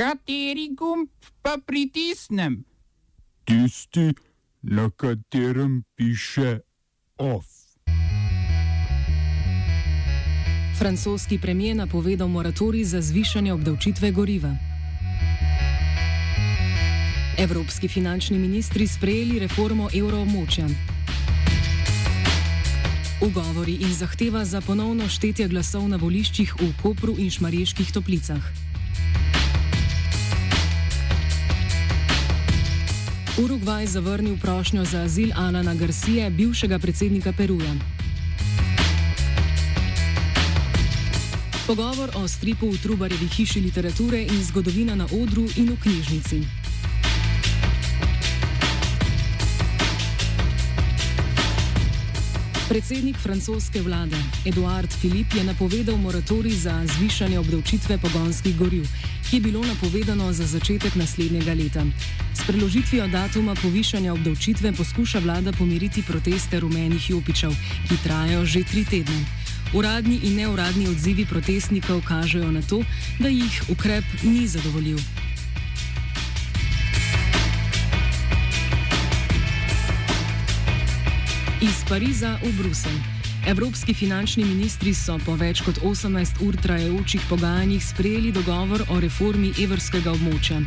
Kateri gumb pa pritisnem? Tisti, na katerem piše OF. Francoski premijer napovedal moratorij za zvišanje obdavčitve goriva. Evropski finančni ministri sprejeli reformo evroobmočja. Ugovori in zahteva za ponovno štetje glasov na voliščih v Kopru in Šmarjeških toplicah. Urugvaj zavrnil prošnjo za azil Alana Garcije, bivšega predsednika Peruja. Pogovor o stripu v Trubarjevi hiši literature in zgodovina na odru in v knjižnici. Predsednik francoske vlade Eduard Philippe je napovedal moratorij za zvišanje obdavčitve pogonskih goriv, ki je bilo napovedano za začetek naslednjega leta. S preložitvijo datuma povišanja obdavčitve poskuša vlada pomiriti proteste rumenih jopičev, ki trajajo že tri tedne. Uradni in neuradni odzivi protestnikov kažejo na to, da jih ukrep ni zadovoljil. Iz Pariza v Bruselj. Evropski finančni ministri so po več kot 18 ur trajajočih pogajanjih sprejeli dogovor o reformi evrskega območja.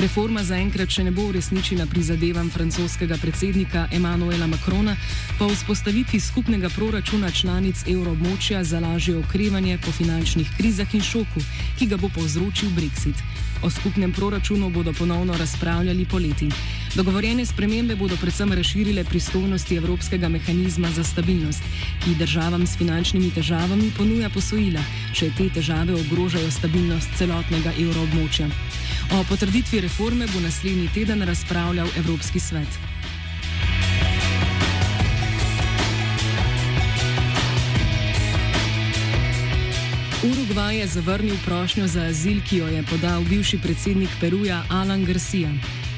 Reforma zaenkrat še ne bo uresničena prizadevam francoskega predsednika Emanuela Macrona po vzpostavitvi skupnega proračuna članic evroobmočja za lažje okrevanje po finančnih krizah in šoku, ki ga bo povzročil Brexit. O skupnem proračunu bodo ponovno razpravljali poleti. Dogovorjene spremembe bodo predvsem razširile pristojnosti Evropskega mehanizma za stabilnost, ki državam s finančnimi težavami ponuja posojila, če te težave ogrožajo stabilnost celotnega evroobmočja. O potrditvi reforme bo naslednji teden razpravljal Evropski svet. Urugvaj je zavrnil prošnjo za azil, ki jo je podal bivši predsednik Peruja Alan Garcia.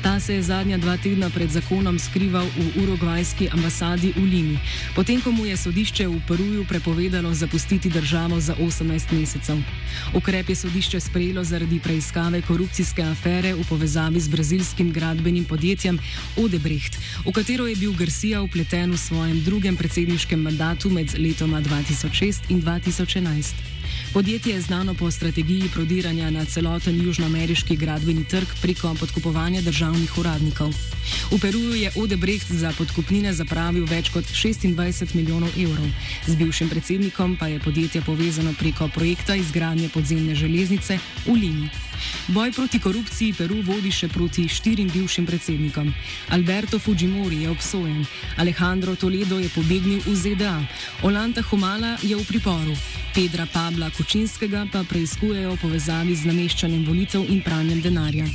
Ta se je zadnja dva tedna pred zakonom skrival v urugvajski ambasadi v Limi, potem ko mu je sodišče v Peruju prepovedalo zapustiti državo za 18 mesecev. Ukrep je sodišče sprejelo zaradi preiskave korupcijske afere v povezavi z brazilskim gradbenim podjetjem Odebrecht, v katero je bil Garcia upleten v svojem drugem predsedniškem mandatu med letoma 2006 in 2011. Podjetje je znano po strategiji prodiranja na celoten južnoameriški gradbeni trg preko podkupovanja državnih uradnikov. V Peruju je Odebrecht za podkupnine zapravil več kot 26 milijonov evrov. Z bivšim predsednikom pa je podjetje povezano preko projekta izgradnje podzemne železnice v Lini. Boj proti korupciji Peru vodi še proti štirim bivšim predsednikom. Alberto Fujimori je obsojen, Alejandro Toledo je pobegnil v ZDA, Olanta Humala je v priporu, Pedra Pabla Kučinskega pa preizkujejo povezavi z nameščanjem volitev in pranjem denarja.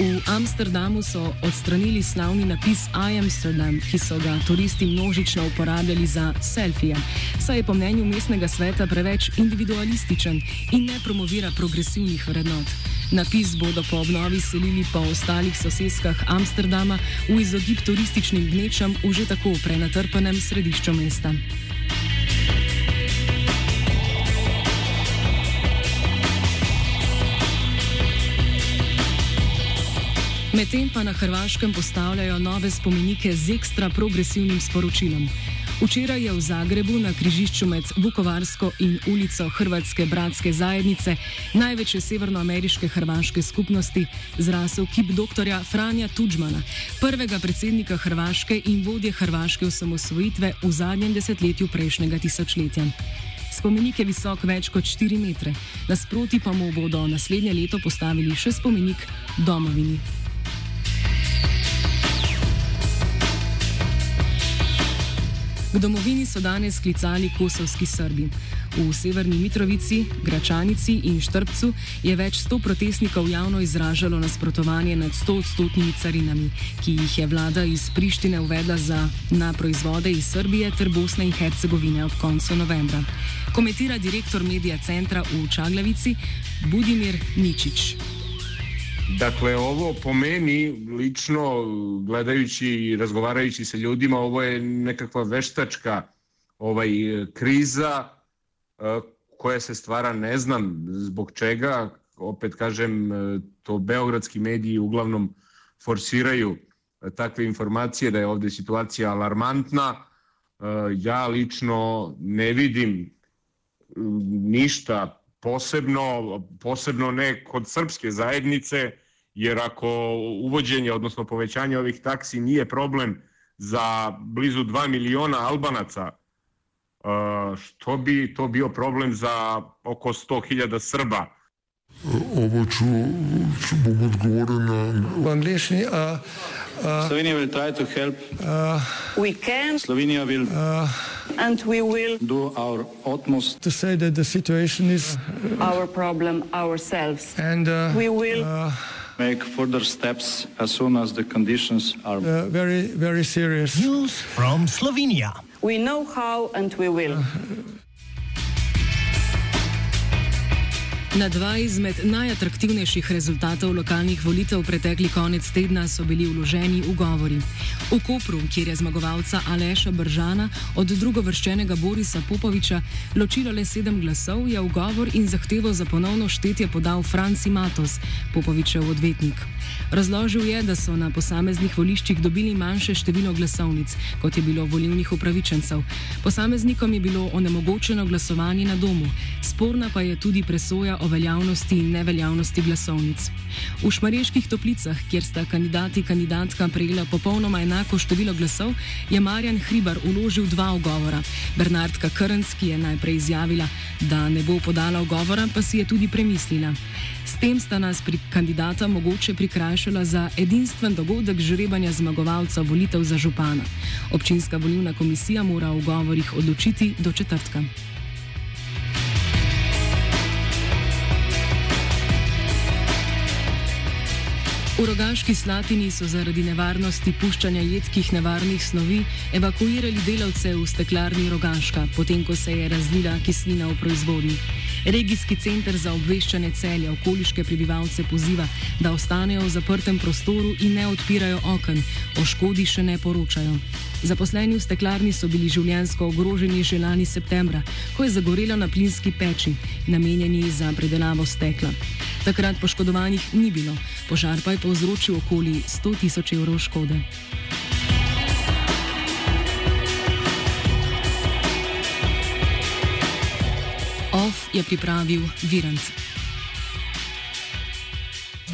V Amsterdamu so odstranili slavni napis I Amsterdam, ki so ga turisti množično uporabljali za selfije, saj je po mnenju mestnega sveta preveč individualističen in ne promovira progresivnih vrednot. Napis bodo po obnovi selili po ostalih soseskah Amsterdama v izogib turističnim gnečam v že tako prenatrpanem središču mesta. Medtem pa na Hrvaškem postavljajo nove spomenike z ekstra progresivnim sporočilom. Včeraj je v Zagrebu na križišču med Vukovarsko in ulico Hrvatske bratske zajednice, največje severnoameriške hrvaške skupnosti, zrasel kip dr. Franja Tudžmana, prvega predsednika Hrvaške in vodje hrvaške osamosvojitve v zadnjem desetletju prejšnjega tisočletja. Spomenik je visok več kot 4 metre, nasproti pa mu bodo naslednje leto postavili še spomenik domovini. K domovini so danes sklicali kosovski Srbi. V severni Mitrovici, Gračanici in Štrbcu je več sto protestnikov javno izražalo nasprotovanje nad 100 odstotnimi carinami, ki jih je vlada iz Prištine uvedla za, na proizvode iz Srbije ter Bosne in Hercegovine ob koncu novembra. Komentira direktor medija centra v Čaglavici Budimir Ničič. Dakle, ovo po meni, lično, gledajući i razgovarajući sa ljudima, ovo je nekakva veštačka ovaj, kriza koja se stvara, ne znam zbog čega, opet kažem, to beogradski mediji uglavnom forsiraju takve informacije da je ovde situacija alarmantna. Ja lično ne vidim ništa posebno, posebno ne kod srpske zajednice, jer ako uvođenje, odnosno povećanje ovih taksi nije problem za blizu 2 miliona Albanaca, što bi to bio problem za oko 100.000 Srba. Ovo ću, ću bom odgovoril na... V angliščini. Uh, uh, Slovenia will try to help. uh, We can Slovenia will and we will do our utmost. to say that the situation is, our problem ourselves. and uh, We will Make further steps as soon as the conditions are. uh, very, very serious. News from Slovenia. we know how and we will. Na dva izmed najatraktivnejših rezultatov lokalnih volitev pretekli konec tedna so bili vloženi ugovori. V Kopru, kjer je zmagovalca Aleša Bržana od drugovrščenega Borisa Popoviča ločilo le sedem glasov, je ugovor in zahtevo za ponovno štetje podal Franci Matos, Popovičev odvetnik. Razložil je, da so na posameznih voliščih dobili manjše število glasovnic, kot je bilo volivnih upravičencev. Posameznikom je bilo onemogočeno glasovanje na domu, sporna pa je tudi presoja o veljavnosti in neveljavnosti glasovnic. V šmareških toplicah, kjer sta kandidati in kandidatka prejela popolnoma enako število glasov, je Marjan Hribar uložil dva ugovora. Bernardka Krnc, ki je najprej izjavila, da ne bo podala ugovora, pa si je tudi premislila. S tem sta nas pri kandidata mogoče prikrajšala za edinstven dogodek žrebanja zmagovalca volitev za župana. Občinska volilna komisija mora o ugovorih odločiti do četrtka. V Rogaški Slatini so zaradi nevarnosti puščanja jedkih nevarnih snovi evakuirali delavce v steklarni Rogaška, potem ko se je razlila kislina v proizvodnji. Regijski center za obveščanje celja okoliške prebivalce poziva, da ostanejo v zaprtem prostoru in ne odpirajo oken, o škodi še ne poročajo. Zaposleni v steklarni so bili življensko ogroženi že lani septembra, ko je zagorelo na plinski peči, namenjeni za predelavo stekla. Takrat poškodovanih ni bilo, požar pa je povzročil okoli 100 tisoč evrov škode. OF je pripravil Virant.